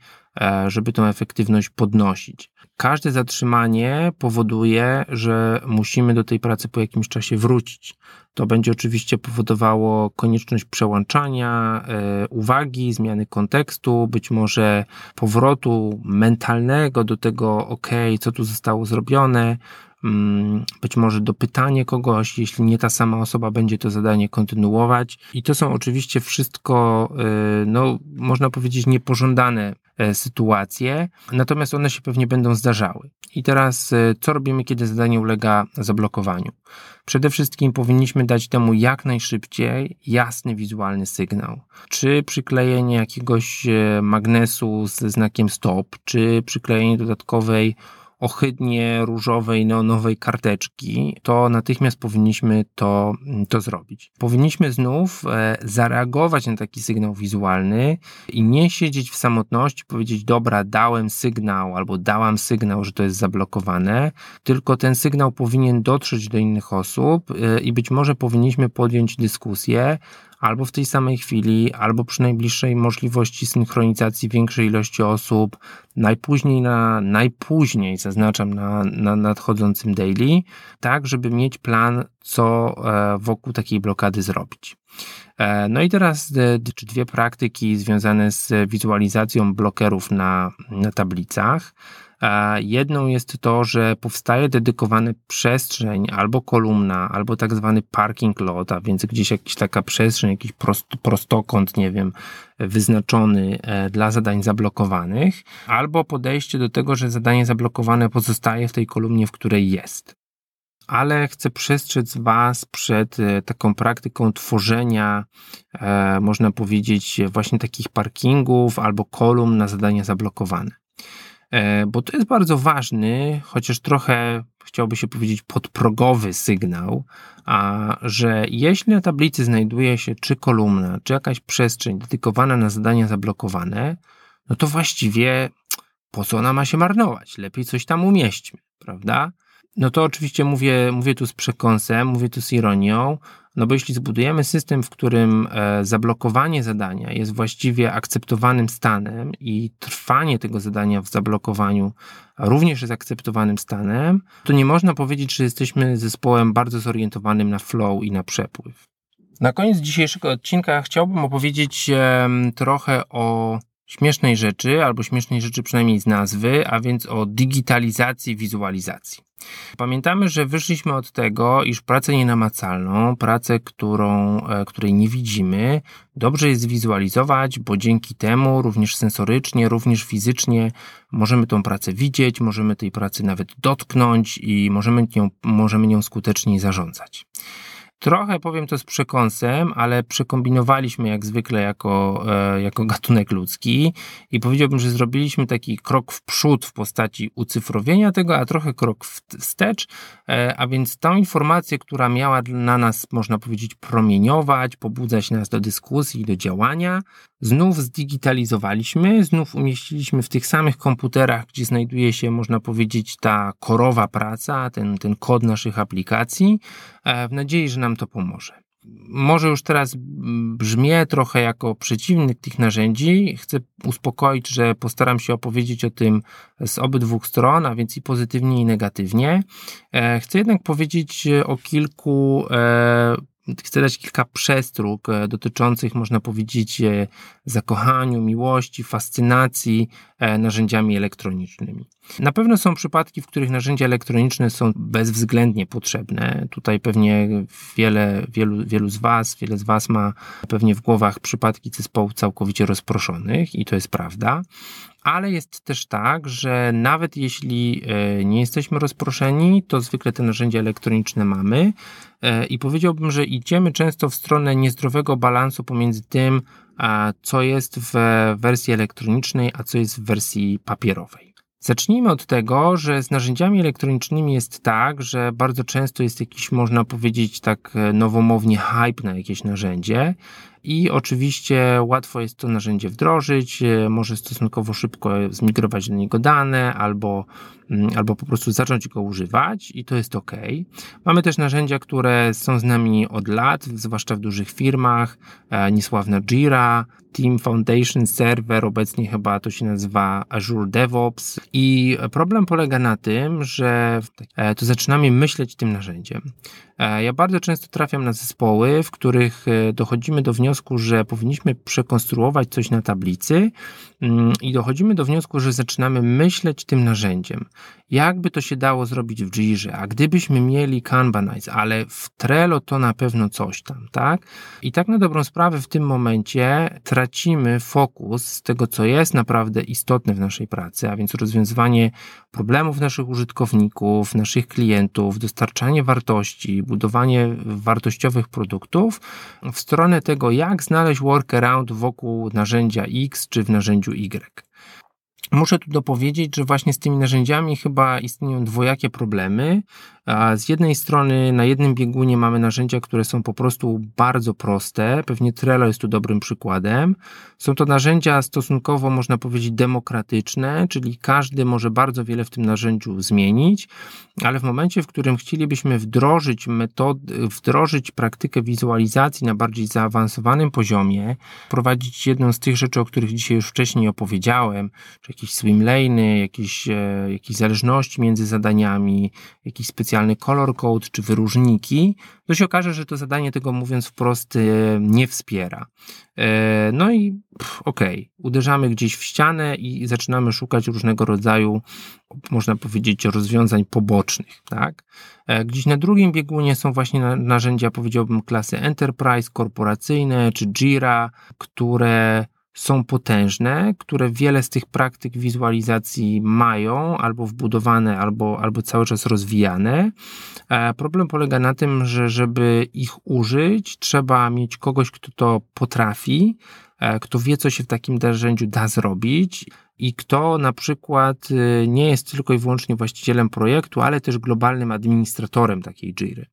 żeby tą efektywność podnosić. Każde zatrzymanie powoduje, że musimy do tej pracy po jakimś czasie wrócić. To będzie oczywiście powodowało konieczność przełączania e, uwagi, zmiany kontekstu, być może powrotu mentalnego do tego, ok, co tu zostało zrobione, mm, być może dopytanie kogoś, jeśli nie ta sama osoba będzie to zadanie kontynuować. I to są oczywiście wszystko, e, no, można powiedzieć, niepożądane sytuacje, natomiast one się pewnie będą zdarzały. I teraz, e, co robimy, kiedy zadanie ulega zablokowaniu? Przede wszystkim powinniśmy dać temu jak najszybciej jasny wizualny sygnał. Czy przyklejenie jakiegoś e, magnesu ze znakiem stop, czy przyklejenie dodatkowej ohydnie różowej, neonowej karteczki, to natychmiast powinniśmy to, to zrobić. Powinniśmy znów e, zareagować na taki sygnał wizualny i nie siedzieć w samotności, powiedzieć, dobra, dałem sygnał albo dałam sygnał, że to jest zablokowane, tylko ten sygnał powinien dotrzeć do innych osób e, i być może powinniśmy podjąć dyskusję, albo w tej samej chwili, albo przy najbliższej możliwości synchronizacji większej ilości osób, najpóźniej na, najpóźniej, zaznaczam, na, na nadchodzącym daily, tak, żeby mieć plan, co e, wokół takiej blokady zrobić. E, no i teraz czy dwie praktyki związane z wizualizacją blokerów na, na tablicach. Jedną jest to, że powstaje dedykowana przestrzeń albo kolumna, albo tak zwany parking lot, a więc gdzieś jakaś taka przestrzeń, jakiś prost, prostokąt, nie wiem, wyznaczony e, dla zadań zablokowanych, albo podejście do tego, że zadanie zablokowane pozostaje w tej kolumnie, w której jest ale chcę przestrzec Was przed e, taką praktyką tworzenia, e, można powiedzieć, właśnie takich parkingów albo kolumn na zadania zablokowane. E, bo to jest bardzo ważny, chociaż trochę chciałby się powiedzieć podprogowy sygnał, a że jeśli na tablicy znajduje się czy kolumna, czy jakaś przestrzeń dedykowana na zadania zablokowane, no to właściwie po co ona ma się marnować? Lepiej coś tam umieśćmy, prawda? No to oczywiście mówię, mówię tu z przekąsem, mówię tu z ironią, no bo jeśli zbudujemy system, w którym e, zablokowanie zadania jest właściwie akceptowanym stanem i trwanie tego zadania w zablokowaniu również jest akceptowanym stanem, to nie można powiedzieć, że jesteśmy zespołem bardzo zorientowanym na flow i na przepływ. Na koniec dzisiejszego odcinka chciałbym opowiedzieć trochę o śmiesznej rzeczy, albo śmiesznej rzeczy przynajmniej z nazwy, a więc o digitalizacji wizualizacji. Pamiętamy, że wyszliśmy od tego, iż pracę nienamacalną, pracę, którą, e, której nie widzimy, dobrze jest wizualizować, bo dzięki temu również sensorycznie, również fizycznie możemy tą pracę widzieć, możemy tej pracy nawet dotknąć i możemy nią, możemy nią skuteczniej zarządzać. Trochę powiem to z przekąsem, ale przekombinowaliśmy jak zwykle jako, e, jako gatunek ludzki i powiedziałbym, że zrobiliśmy taki krok w przód w postaci ucyfrowienia tego, a trochę krok wstecz, e, a więc tą informację, która miała na nas, można powiedzieć, promieniować, pobudzać nas do dyskusji, do działania, znów zdigitalizowaliśmy, znów umieściliśmy w tych samych komputerach, gdzie znajduje się, można powiedzieć, ta korowa praca, ten, ten kod naszych aplikacji, e, w nadziei, że nam to pomoże. Może już teraz brzmię trochę jako przeciwnik tych narzędzi. Chcę uspokoić, że postaram się opowiedzieć o tym z obydwu stron, a więc i pozytywnie, i negatywnie. E, chcę jednak powiedzieć o kilku e, chcę dać kilka przestróg e, dotyczących, można powiedzieć, e, zakochaniu, miłości, fascynacji e, narzędziami elektronicznymi. Na pewno są przypadki, w których narzędzia elektroniczne są bezwzględnie potrzebne. Tutaj pewnie wiele, wielu, wielu z Was, wiele z Was ma pewnie w głowach przypadki zespołów całkowicie rozproszonych i to jest prawda ale jest też tak, że nawet jeśli e, nie jesteśmy rozproszeni, to zwykle te narzędzia elektroniczne mamy e, i powiedziałbym, że idziemy często w stronę niezdrowego balansu pomiędzy tym, co jest w wersji elektronicznej, a co jest w wersji papierowej. Zacznijmy od tego, że z narzędziami elektronicznymi jest tak, że bardzo często jest jakiś, można powiedzieć tak e, nowomownie, hype na jakieś narzędzie i oczywiście łatwo jest to narzędzie wdrożyć, e, może stosunkowo szybko zmigrować do niego dane albo, mm, albo po prostu zacząć go używać i to jest ok. Mamy też narzędzia, które są z nami od lat, zwłaszcza w dużych firmach, e, niesławna Jira, Team Foundation Server, obecnie chyba to się nazywa Azure DevOps. I problem polega na tym, że e, to zaczynamy myśleć tym narzędziem. Ja bardzo często trafiam na zespoły, w których dochodzimy do wniosku, że powinniśmy przekonstruować coś na tablicy mm, i dochodzimy do wniosku, że zaczynamy myśleć tym narzędziem. Jakby to się dało zrobić w Jirze, a gdybyśmy mieli Kanbanize, ale w Trello to na pewno coś tam, tak? I tak na dobrą sprawę w tym momencie tracimy fokus z tego, co jest naprawdę istotne w naszej pracy, a więc rozwiązywanie problemów naszych użytkowników, naszych klientów, dostarczanie wartości, budowanie wartościowych produktów w stronę tego, jak znaleźć workaround wokół narzędzia X czy w narzędziu Y. Muszę tu dopowiedzieć, że właśnie z tymi narzędziami chyba istnieją dwojakie problemy. Z jednej strony na jednym biegunie mamy narzędzia, które są po prostu bardzo proste. Pewnie Trello jest tu dobrym przykładem. Są to narzędzia stosunkowo, można powiedzieć, demokratyczne, czyli każdy może bardzo wiele w tym narzędziu zmienić, ale w momencie, w którym chcielibyśmy wdrożyć metody, wdrożyć praktykę wizualizacji na bardziej zaawansowanym poziomie, prowadzić jedną z tych rzeczy, o których dzisiaj już wcześniej opowiedziałem, czy jakieś swimlane'y, jakieś, jakieś zależności między zadaniami, jakiś specjalny color code czy wyróżniki, to się okaże, że to zadanie tego mówiąc wprost e, nie wspiera. E, no i okej, okay, uderzamy gdzieś w ścianę i zaczynamy szukać różnego rodzaju, można powiedzieć, rozwiązań pobocznych, tak? Gdzieś na drugim biegunie są właśnie narzędzia, powiedziałbym, klasy enterprise, korporacyjne czy Jira, które są potężne, które wiele z tych praktyk wizualizacji mają albo wbudowane, albo, albo cały czas rozwijane. E, problem polega na tym, że żeby ich użyć, trzeba mieć kogoś, kto to potrafi, e, kto wie, co się w takim narzędziu da zrobić i kto na przykład e, nie jest tylko i wyłącznie właścicielem projektu, ale też globalnym administratorem takiej Jiry.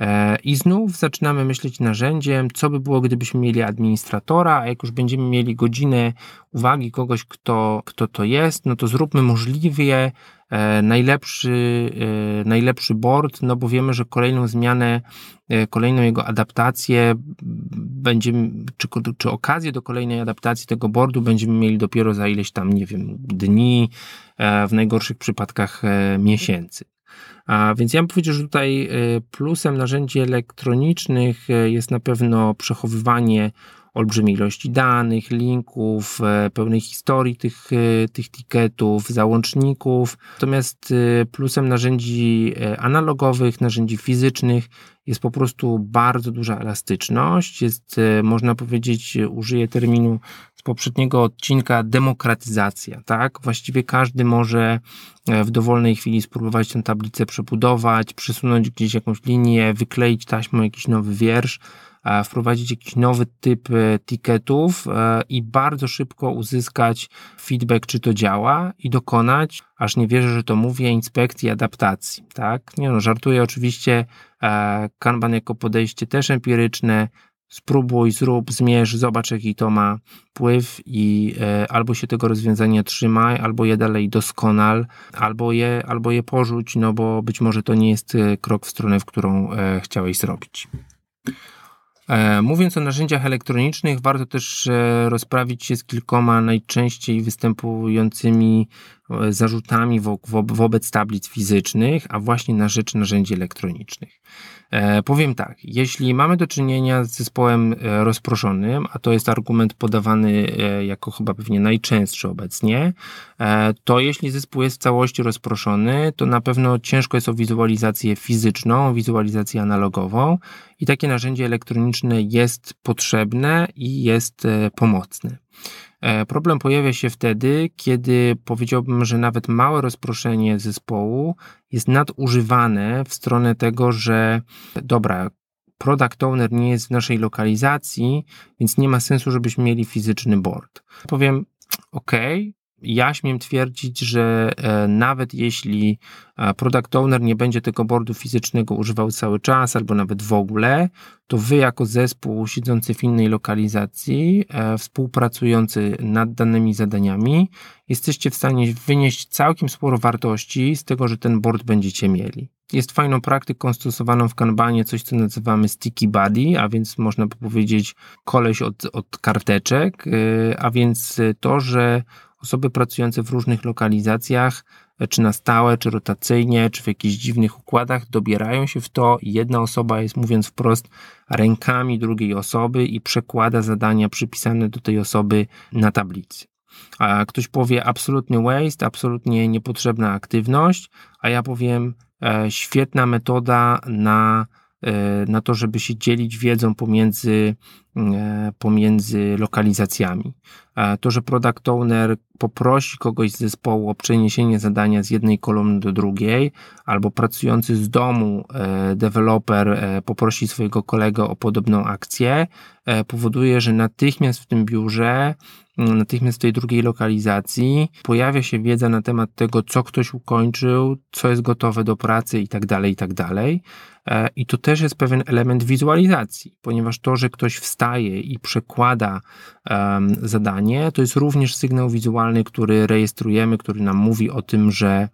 E, I znów zaczynamy myśleć narzędziem, co by było, gdybyśmy mieli administratora, a jak już będziemy mieli godzinę uwagi kogoś, kto, kto to jest, no to zróbmy możliwie e, najlepszy, e, najlepszy board, no bo wiemy, że kolejną zmianę, kolejną jego adaptację będziemy, czy, czy okazję do kolejnej adaptacji tego boardu będziemy mieli dopiero za ileś tam, nie wiem, dni, w najgorszych przypadkach miesięcy. A więc ja bym powiedział, że tutaj y, plusem narzędzi elektronicznych y, jest na pewno przechowywanie olbrzymiej ilości danych, linków, y, pełnej historii tych, tych tiketów, załączników. Natomiast plusem narzędzi analogowych, narzędzi fizycznych jest po prostu bardzo duża elastyczność. Jest, można powiedzieć, użyję terminu poprzedniego odcinka, demokratyzacja. Tak? Właściwie każdy może e, w dowolnej chwili spróbować tę tablicę przebudować, przesunąć gdzieś jakąś linię, wykleić taśmą jakiś nowy wiersz, wprowadzić jakiś nowy typ e, tiketów e, i bardzo szybko uzyskać feedback, czy to działa i dokonać, aż nie wierzę, że to mówię, inspekcji, adaptacji. Tak? Nie no, żartuję oczywiście. Kanban jako podejście też empiryczne, spróbuj, zrób, zmierz, zobacz jaki to ma wpływ i e, albo się tego rozwiązania trzymaj, albo je dalej doskonal, albo je, albo je porzuć, no bo być może to nie jest e, krok w stronę, w którą e, chciałeś zrobić. E, mówiąc o narzędziach elektronicznych, warto też e, rozprawić się z kilkoma najczęściej występującymi e, zarzutami wobec tablic fizycznych, a właśnie na rzecz narzędzi elektronicznych. Powiem tak, jeśli mamy do czynienia z zespołem rozproszonym, a to jest argument podawany jako chyba pewnie najczęstszy obecnie, to jeśli zespół jest w całości rozproszony, to na pewno ciężko jest o wizualizację fizyczną, wizualizację analogową i takie narzędzie elektroniczne jest potrzebne i jest e, pomocne. E, problem pojawia się wtedy, kiedy powiedziałbym, że nawet małe rozproszenie zespołu jest nadużywane w stronę tego, że dobra, product owner nie jest w naszej lokalizacji, więc nie ma sensu, żebyśmy mieli fizyczny board. Powiem, ok, ja śmiem twierdzić, że e, nawet jeśli e, product owner nie będzie tego boardu fizycznego używał cały czas, albo nawet w ogóle, to wy jako zespół siedzący w innej lokalizacji, e, współpracujący nad danymi zadaniami, jesteście w stanie wynieść całkiem sporo wartości z tego, że ten board będziecie mieli. Jest fajną praktyką stosowaną w Kanbanie coś, co nazywamy sticky buddy, a więc można by powiedzieć koleś od, od karteczek, a więc to, że osoby pracujące w różnych lokalizacjach, e, czy na stałe, czy rotacyjnie, czy w jakichś dziwnych układach, dobierają się w to jedna osoba jest, mówiąc wprost, rękami drugiej osoby i przekłada zadania przypisane do tej osoby na tablicy. A ktoś powie absolutny waste, absolutnie niepotrzebna aktywność, a ja powiem e, świetna metoda na E, na to, żeby się dzielić wiedzą pomiędzy, pomiędzy lokalizacjami. To, że product owner poprosi kogoś z zespołu o przeniesienie zadania z jednej kolumny do drugiej, albo pracujący z domu e, deweloper poprosi swojego kolegę o podobną akcję, powoduje, że natychmiast w tym biurze natychmiast w tej drugiej lokalizacji pojawia się wiedza na temat tego, co ktoś ukończył, co jest gotowe do pracy i tak dalej, i tak dalej. E, I to też jest pewien element wizualizacji, ponieważ to, że ktoś wstaje i przekłada um, zadanie, to jest również sygnał wizualny, który rejestrujemy, który nam mówi o tym, że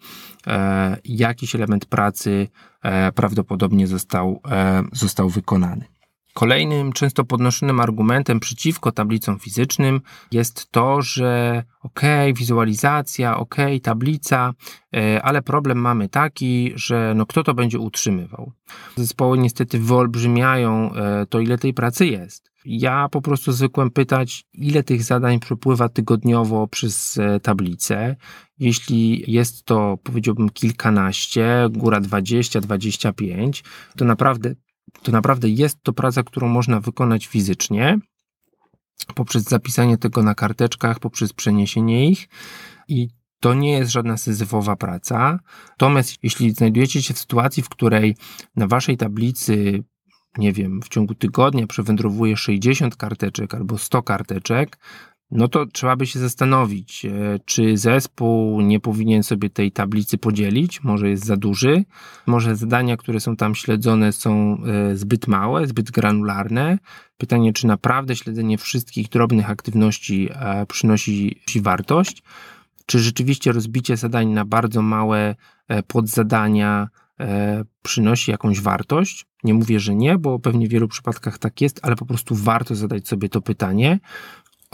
e, jakiś element pracy e, prawdopodobnie został, e, został wykonany. Kolejnym często podnoszonym argumentem przeciwko tablicom fizycznym jest to, że ok, wizualizacja, ok, tablica, e, ale problem mamy taki, że no kto to będzie utrzymywał. Zespoły niestety wyolbrzymiają e, to, ile tej pracy jest. Ja po prostu zwykłem pytać, ile tych zadań przepływa tygodniowo przez e, tablicę. Jeśli jest to, powiedziałbym, kilkanaście, góra 20, 25, to naprawdę to naprawdę jest to praca, którą można wykonać fizycznie, poprzez zapisanie tego na karteczkach, poprzez przeniesienie ich i to nie jest żadna syzyfowa praca. Natomiast jeśli znajdujecie się w sytuacji, w której na waszej tablicy nie wiem, w ciągu tygodnia przewędrowuje 60 karteczek albo 100 karteczek, no to trzeba by się zastanowić, e, czy zespół nie powinien sobie tej tablicy podzielić, może jest za duży, może zadania, które są tam śledzone są e, zbyt małe, zbyt granularne. Pytanie, czy naprawdę śledzenie wszystkich drobnych aktywności e, przynosi wartość, czy rzeczywiście rozbicie zadań na bardzo małe podzadania przynosi jakąś wartość. Nie mówię, że nie, bo pewnie w wielu przypadkach tak jest, ale po prostu warto zadać sobie to pytanie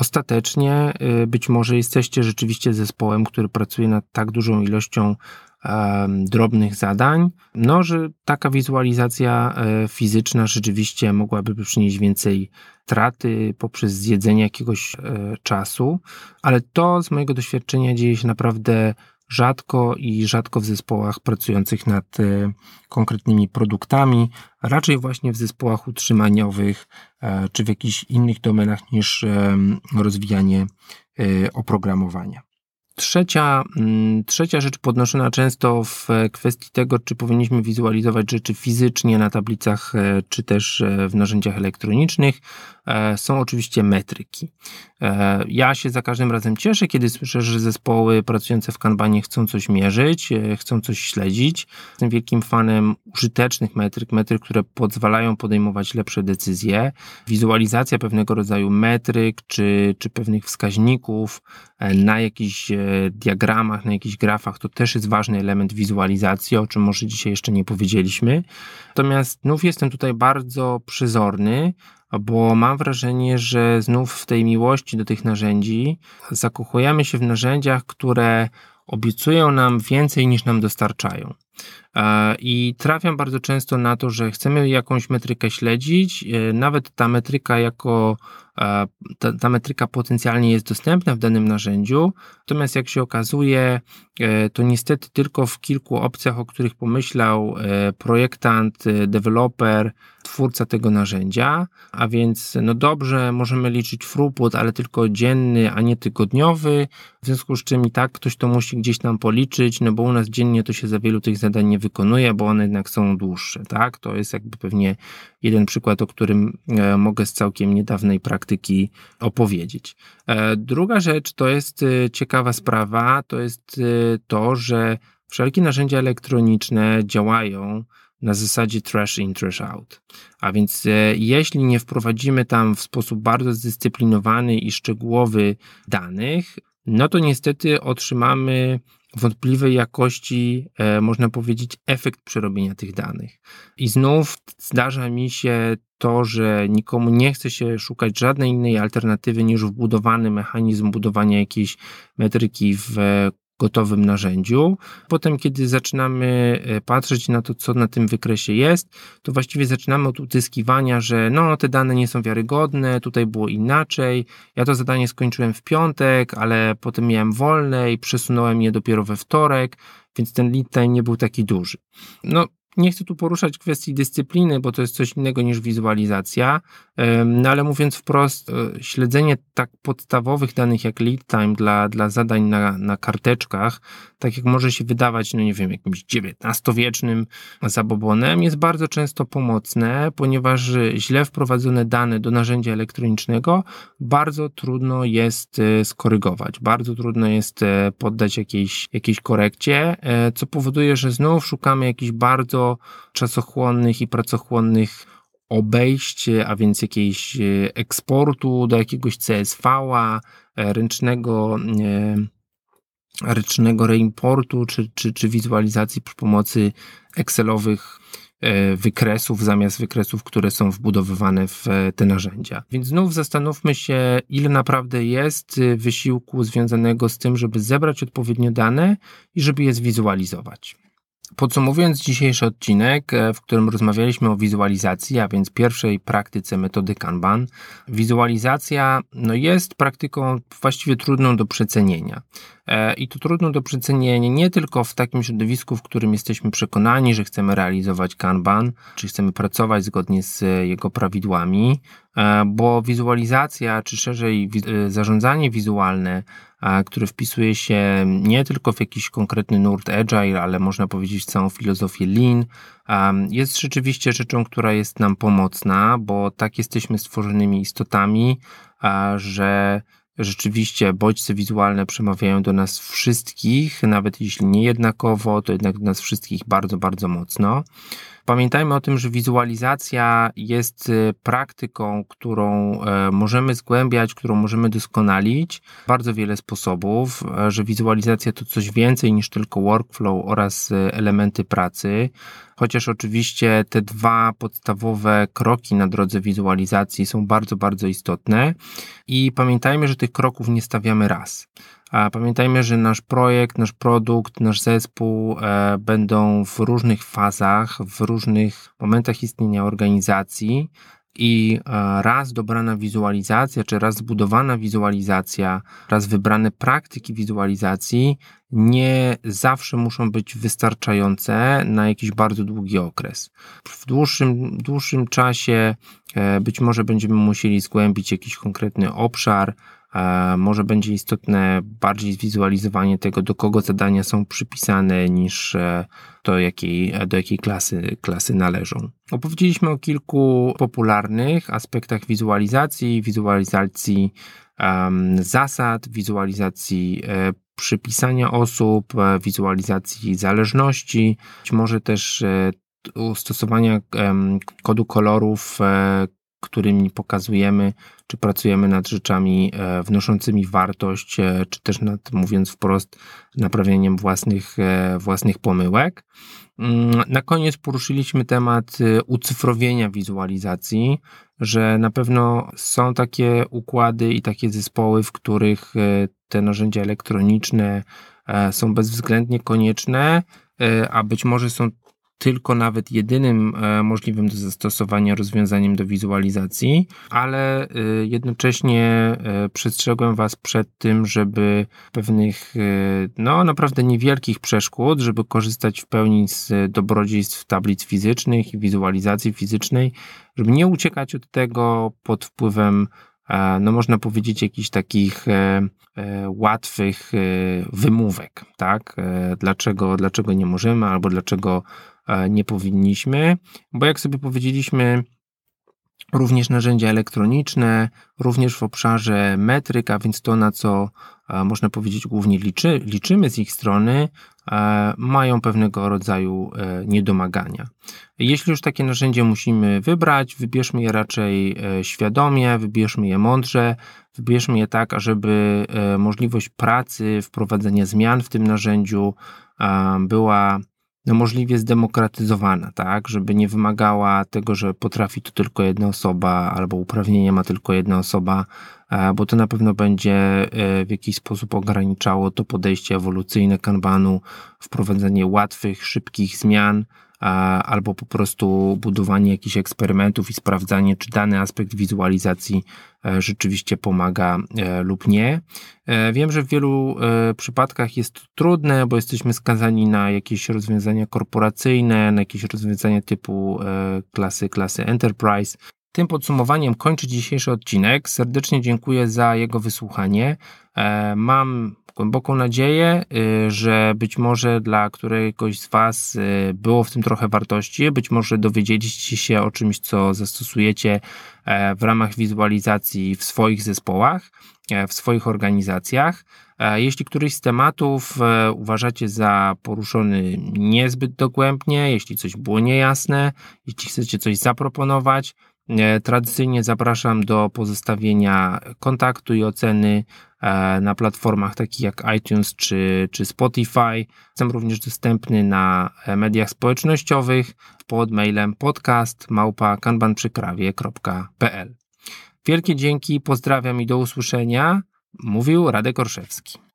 ostatecznie y, być może jesteście rzeczywiście zespołem, który pracuje nad tak dużą ilością drobnych zadań, no, że taka wizualizacja e, fizyczna rzeczywiście mogłaby przynieść więcej traty poprzez zjedzenie jakiegoś e, czasu, ale to z mojego doświadczenia dzieje się naprawdę rzadko i rzadko w zespołach pracujących nad e, konkretnymi produktami, raczej właśnie w zespołach utrzymaniowych e, czy w jakichś innych domenach niż e, rozwijanie oprogramowania. Trzecia, mm, trzecia rzecz podnoszona często w kwestii tego, czy powinniśmy wizualizować rzeczy fizycznie na tablicach, czy też w narzędziach elektronicznych, E, są oczywiście metryki. E, ja się za każdym razem cieszę, kiedy słyszę, że zespoły pracujące w Kanbanie chcą coś mierzyć, e, chcą coś śledzić. Jestem wielkim fanem użytecznych metryk, metryk, które pozwalają podejmować lepsze decyzje. Wizualizacja pewnego rodzaju metryk czy, czy pewnych wskaźników na jakichś diagramach, na jakichś grafach, to też jest ważny element wizualizacji, o czym może dzisiaj jeszcze nie powiedzieliśmy. Natomiast znów jestem tutaj bardzo przyzorny, bo mam wrażenie, że znów w tej miłości do tych narzędzi zakochujemy się w narzędziach, które obiecują nam więcej niż nam dostarczają. E, I trafiam bardzo często na to, że chcemy jakąś metrykę śledzić, e, nawet ta metryka jako ta, ta, metryka potencjalnie jest dostępna w danym narzędziu, natomiast jak się okazuje, e, to niestety tylko w kilku opcjach, o których pomyślał projektant, deweloper, twórca tego narzędzia, a więc no dobrze, możemy liczyć throughput, ale tylko dzienny, a nie tygodniowy, w związku z czym i tak ktoś to musi gdzieś tam policzyć, no bo u nas dziennie to się za wielu tych zadań nie wykonuje, bo one jednak są dłuższe, tak? To jest jakby pewnie jeden przykład, o którym e, mogę z całkiem niedawnej praktyki opowiedzieć. E, druga rzecz to jest e, ciekawa sprawa, to jest to, że wszelkie narzędzia elektroniczne działają na zasadzie trash in, trash out. A więc jeśli nie wprowadzimy tam w sposób bardzo zdyscyplinowany i szczegółowy danych, no to niestety otrzymamy wątpliwej jakości, e, można powiedzieć, efekt przerobienia tych danych. I znów zdarza mi się to, że nikomu nie chce się szukać żadnej innej alternatywy niż wbudowany mechanizm budowania jakiejś metryki w gotowym narzędziu. Potem, kiedy zaczynamy e, patrzeć na to, co na tym wykresie jest, to właściwie zaczynamy od utyskiwania, że no, te dane nie są wiarygodne, tutaj było inaczej. Ja to zadanie skończyłem w piątek, ale potem miałem wolne i przesunąłem je dopiero we wtorek, więc ten lead time nie był taki duży. No, nie chcę tu poruszać kwestii dyscypliny, bo to jest coś innego niż wizualizacja, no ale mówiąc wprost, e, śledzenie tak podstawowych danych jak lead time dla, dla zadań na, na karteczkach, tak jak może się wydawać, no nie wiem, jakimś XIX-wiecznym zabobonem, jest bardzo często pomocne, ponieważ źle wprowadzone dane do narzędzia elektronicznego bardzo trudno jest e, skorygować, bardzo trudno jest e, poddać jakiejś, jakiejś korekcie, co powoduje, że znów szukamy jakichś bardzo czasochłonnych i pracochłonnych obejść, a więc jakiejś e, eksportu do jakiegoś CSV-a, e, ręcznego, e, ręcznego reimportu, czy, czy, czy wizualizacji przy pomocy Excelowych wykresów zamiast wykresów, które są wbudowywane w te narzędzia. Więc znów zastanówmy się, ile naprawdę jest wysiłku związanego z tym, żeby zebrać odpowiednio dane i żeby je zwizualizować. Podsumowując dzisiejszy odcinek, e, w którym rozmawialiśmy o wizualizacji, a więc pierwszej praktyce metody Kanban, wizualizacja no, jest praktyką właściwie trudną do przecenienia. E, I to trudno do przecenienia nie tylko w takim środowisku, w którym jesteśmy przekonani, że chcemy realizować Kanban, czy chcemy pracować zgodnie z jego prawidłami, e, bo wizualizacja, czy szerzej zarządzanie wizualne który wpisuje się nie tylko w jakiś konkretny nurt agile, ale można powiedzieć w całą filozofię lean, jest rzeczywiście rzeczą, która jest nam pomocna, bo tak jesteśmy stworzonymi istotami, że rzeczywiście bodźce wizualne przemawiają do nas wszystkich, nawet jeśli nie jednakowo, to jednak do nas wszystkich bardzo, bardzo mocno. Pamiętajmy o tym, że wizualizacja jest y, praktyką, którą e, możemy zgłębiać, którą możemy doskonalić. Bardzo wiele sposobów, e, że wizualizacja to coś więcej niż tylko workflow oraz e, elementy pracy. Chociaż oczywiście te dwa podstawowe kroki na drodze wizualizacji są bardzo, bardzo istotne. I pamiętajmy, że tych kroków nie stawiamy raz. A pamiętajmy, że nasz projekt, nasz produkt, nasz zespół e, będą w różnych fazach, w różnych momentach istnienia organizacji i e, raz dobrana wizualizacja, czy raz zbudowana wizualizacja, raz wybrane praktyki wizualizacji nie zawsze muszą być wystarczające na jakiś bardzo długi okres. W dłuższym, dłuższym czasie e, być może będziemy musieli zgłębić jakiś konkretny obszar, może będzie istotne bardziej zwizualizowanie tego, do kogo zadania są przypisane, niż e, to, jakiej, do jakiej klasy, klasy należą. Opowiedzieliśmy o kilku popularnych aspektach wizualizacji, wizualizacji um, zasad, wizualizacji e, przypisania osób, e, wizualizacji zależności, być może też stosowania kodu kolorów, którymi pokazujemy, czy pracujemy nad rzeczami e, wnoszącymi wartość, e, czy też nad, mówiąc wprost, naprawianiem własnych, e, własnych pomyłek. Mm, na koniec poruszyliśmy temat ucyfrowienia wizualizacji, że na pewno są takie układy i takie zespoły, w których te narzędzia elektroniczne są bezwzględnie konieczne, a być może są tylko nawet jedynym e, możliwym do zastosowania rozwiązaniem do wizualizacji, ale e, jednocześnie e, przestrzegłem Was przed tym, żeby pewnych, no naprawdę niewielkich przeszkód, żeby korzystać w pełni z dobrodziejstw tablic fizycznych i wizualizacji fizycznej, żeby nie uciekać od tego pod wpływem no można powiedzieć, jakichś takich łatwych wymówek, tak? Dlaczego, dlaczego nie możemy, albo dlaczego nie powinniśmy, bo jak sobie powiedzieliśmy, również narzędzia elektroniczne, również w obszarze metryk, a więc to, na co można powiedzieć głównie liczy, liczymy z ich strony, mają pewnego rodzaju e, niedomagania. Jeśli już takie narzędzie musimy wybrać, wybierzmy je raczej e, świadomie, wybierzmy je mądrze, wybierzmy je tak, ażeby e, możliwość pracy, wprowadzenia zmian w tym narzędziu była możliwie zdemokratyzowana, tak, żeby nie wymagała tego, że potrafi to tylko jedna osoba, albo uprawnienia ma tylko jedna osoba, e, bo to na pewno będzie e, w jakiś sposób ograniczało to podejście ewolucyjne kanbanu, wprowadzenie łatwych, szybkich zmian, albo po prostu budowanie jakichś eksperymentów i sprawdzanie, czy dany aspekt wizualizacji e, rzeczywiście pomaga e, lub nie. E, wiem, że w wielu przypadkach jest to trudne, bo jesteśmy skazani na jakieś rozwiązania korporacyjne, na jakieś rozwiązania typu klasy, klasy Enterprise. Tym podsumowaniem kończę dzisiejszy odcinek. Serdecznie dziękuję za jego wysłuchanie. Mam głęboką nadzieję, y, że być może dla któregoś z Was y, było w tym trochę wartości, być może dowiedzieliście się o czymś, co zastosujecie e, w ramach wizualizacji w swoich zespołach, e, w swoich organizacjach. E, jeśli któryś z tematów uważacie za poruszony niezbyt dogłębnie, jeśli coś było niejasne, jeśli chcecie coś zaproponować, Tradycyjnie zapraszam do pozostawienia kontaktu i oceny e, na platformach takich jak iTunes czy, czy Spotify. Jestem również dostępny na e, mediach społecznościowych pod mailem podcast. Wielkie dzięki, pozdrawiam i do usłyszenia. Mówił Radek Orszewski.